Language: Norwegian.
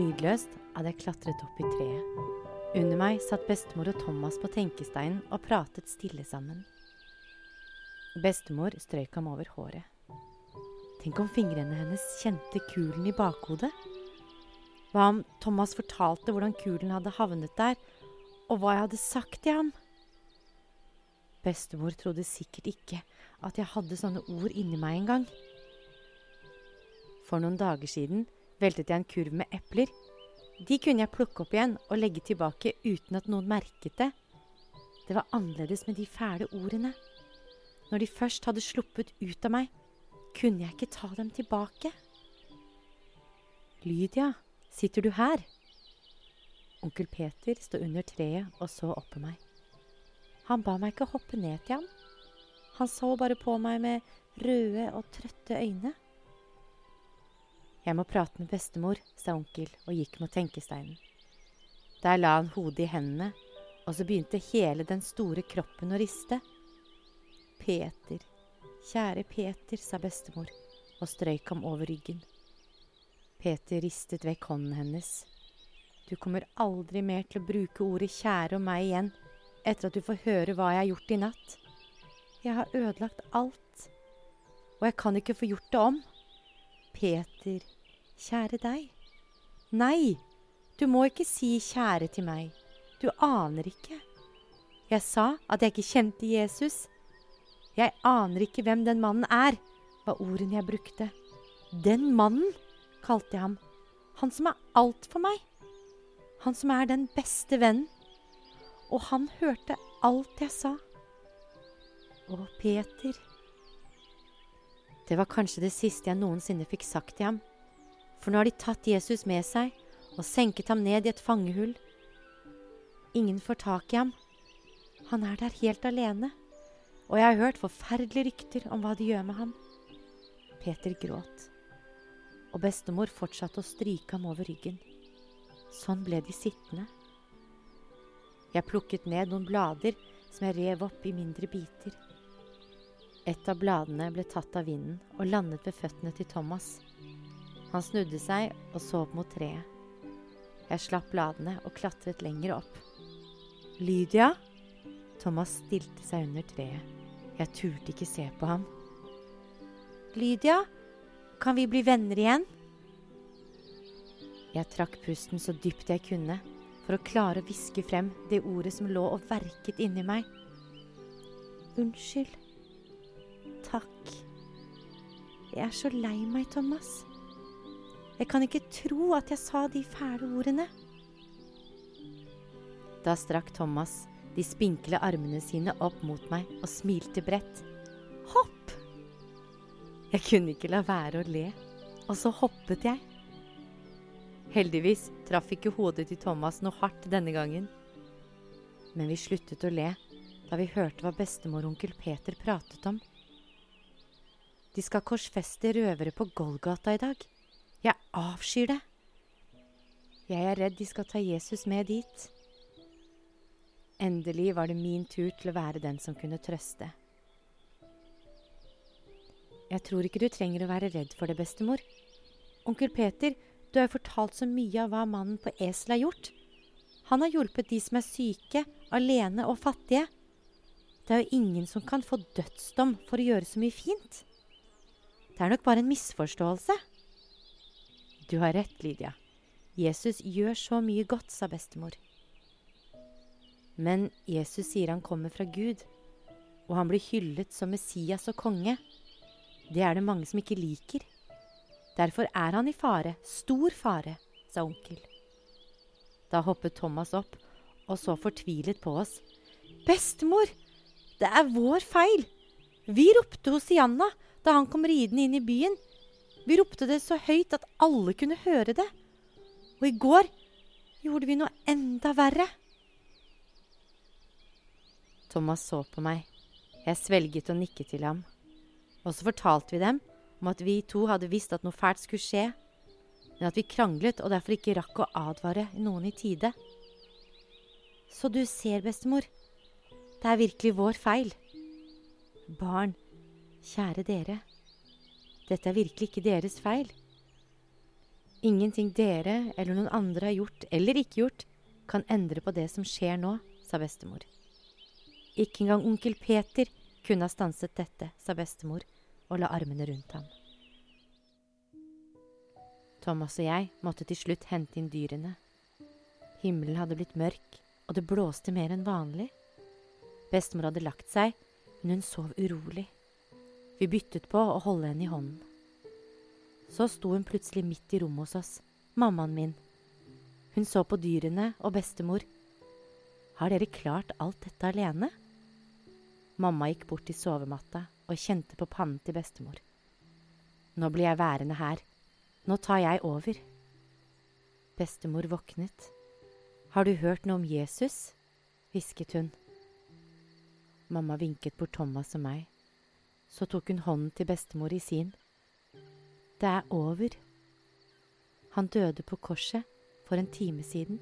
lydløst hadde jeg klatret opp i treet. Under meg satt bestemor og Thomas på tenkesteinen og pratet stille sammen. Bestemor strøyk ham over håret. Tenk om fingrene hennes kjente kulen i bakhodet? Hva om Thomas fortalte hvordan kulen hadde havnet der, og hva jeg hadde sagt til ham? Bestemor trodde sikkert ikke at jeg hadde sånne ord inni meg engang. For noen dager siden veltet jeg en kurv med epler. De kunne jeg plukke opp igjen og legge tilbake uten at noen merket det. Det var annerledes med de fæle ordene. Når de først hadde sluppet ut av meg, kunne jeg ikke ta dem tilbake. Lydia, sitter du her? Onkel Peter sto under treet og så opp på meg. Han ba meg ikke hoppe ned til ham. Han så bare på meg med røde og trøtte øyne. Jeg må prate med bestemor, sa onkel og gikk mot tenkesteinen. Der la han hodet i hendene, og så begynte hele den store kroppen å riste. Peter, kjære Peter, sa bestemor og strøyk ham over ryggen. Peter ristet vekk hånden hennes. Du kommer aldri mer til å bruke ordet kjære om meg igjen etter at du får høre hva jeg har gjort i natt. Jeg har ødelagt alt, og jeg kan ikke få gjort det om. Peter, kjære deg. Nei, du må ikke si kjære til meg. Du aner ikke. Jeg sa at jeg ikke kjente Jesus. Jeg aner ikke hvem den mannen er, var ordene jeg brukte. Den mannen, kalte jeg ham. Han som er alt for meg. Han som er den beste vennen. Og han hørte alt jeg sa. Å, Peter. Det var kanskje det siste jeg noensinne fikk sagt til ham, for nå har de tatt Jesus med seg og senket ham ned i et fangehull. Ingen får tak i ham. Han er der helt alene, og jeg har hørt forferdelige rykter om hva de gjør med ham. Peter gråt, og bestemor fortsatte å stryke ham over ryggen. Sånn ble de sittende. Jeg plukket ned noen blader som jeg rev opp i mindre biter. Et av bladene ble tatt av vinden og landet ved føttene til Thomas. Han snudde seg og så opp mot treet. Jeg slapp bladene og klatret lenger opp. Lydia? Thomas stilte seg under treet. Jeg turte ikke se på ham. Lydia, kan vi bli venner igjen? Jeg trakk pusten så dypt jeg kunne for å klare å hviske frem det ordet som lå og verket inni meg. Unnskyld. Takk. Jeg er så lei meg, Thomas. Jeg kan ikke tro at jeg sa de fæle ordene. Da strakk Thomas de spinkle armene sine opp mot meg og smilte bredt. Hopp! Jeg kunne ikke la være å le, og så hoppet jeg. Heldigvis traff ikke hodet til Thomas noe hardt denne gangen. Men vi sluttet å le da vi hørte hva bestemor onkel Peter pratet om. De skal korsfeste røvere på Golgata i dag. Jeg avskyr det. Jeg er redd de skal ta Jesus med dit. Endelig var det min tur til å være den som kunne trøste. Jeg tror ikke du trenger å være redd for det, bestemor. Onkel Peter du har jo fortalt så mye av hva mannen på eselet har gjort. Han har hjulpet de som er syke, alene og fattige. Det er jo ingen som kan få dødsdom for å gjøre så mye fint. Det er nok bare en misforståelse. Du har rett, Lydia. Jesus gjør så mye godt, sa bestemor. Men Jesus sier han kommer fra Gud, og han blir hyllet som Messias og konge. Det er det mange som ikke liker. Derfor er han i fare, stor fare, sa onkel. Da hoppet Thomas opp og så fortvilet på oss. Bestemor, det er vår feil! Vi ropte Hosianna da han kom ridende inn i byen. Vi ropte det så høyt at alle kunne høre det. Og i går gjorde vi noe enda verre. Thomas så på meg. Jeg svelget og nikket til ham. Og så fortalte vi dem om at vi to hadde visst at noe fælt skulle skje, men at vi kranglet og derfor ikke rakk å advare noen i tide. Så du ser, bestemor, det er virkelig vår feil. Barn, kjære dere, dette er virkelig ikke deres feil. Ingenting dere eller noen andre har gjort eller ikke gjort, kan endre på det som skjer nå, sa bestemor. Ikke engang onkel Peter kunne ha stanset dette, sa bestemor og la armene rundt ham. Thomas og jeg måtte til slutt hente inn dyrene. Himmelen hadde blitt mørk, og det blåste mer enn vanlig. Bestemor hadde lagt seg, men hun sov urolig. Vi byttet på å holde henne i hånden. Så sto hun plutselig midt i rommet hos oss, mammaen min. Hun så på dyrene og bestemor. Har dere klart alt dette alene? Mamma gikk bort til sovematta og kjente på pannen til bestemor. Nå blir jeg værende her, nå tar jeg over. Bestemor våknet. Har du hørt noe om Jesus? hvisket hun. Mamma vinket bort Thomas og meg. Så tok hun hånden til bestemor i sin. Det er over. Han døde på korset for en time siden.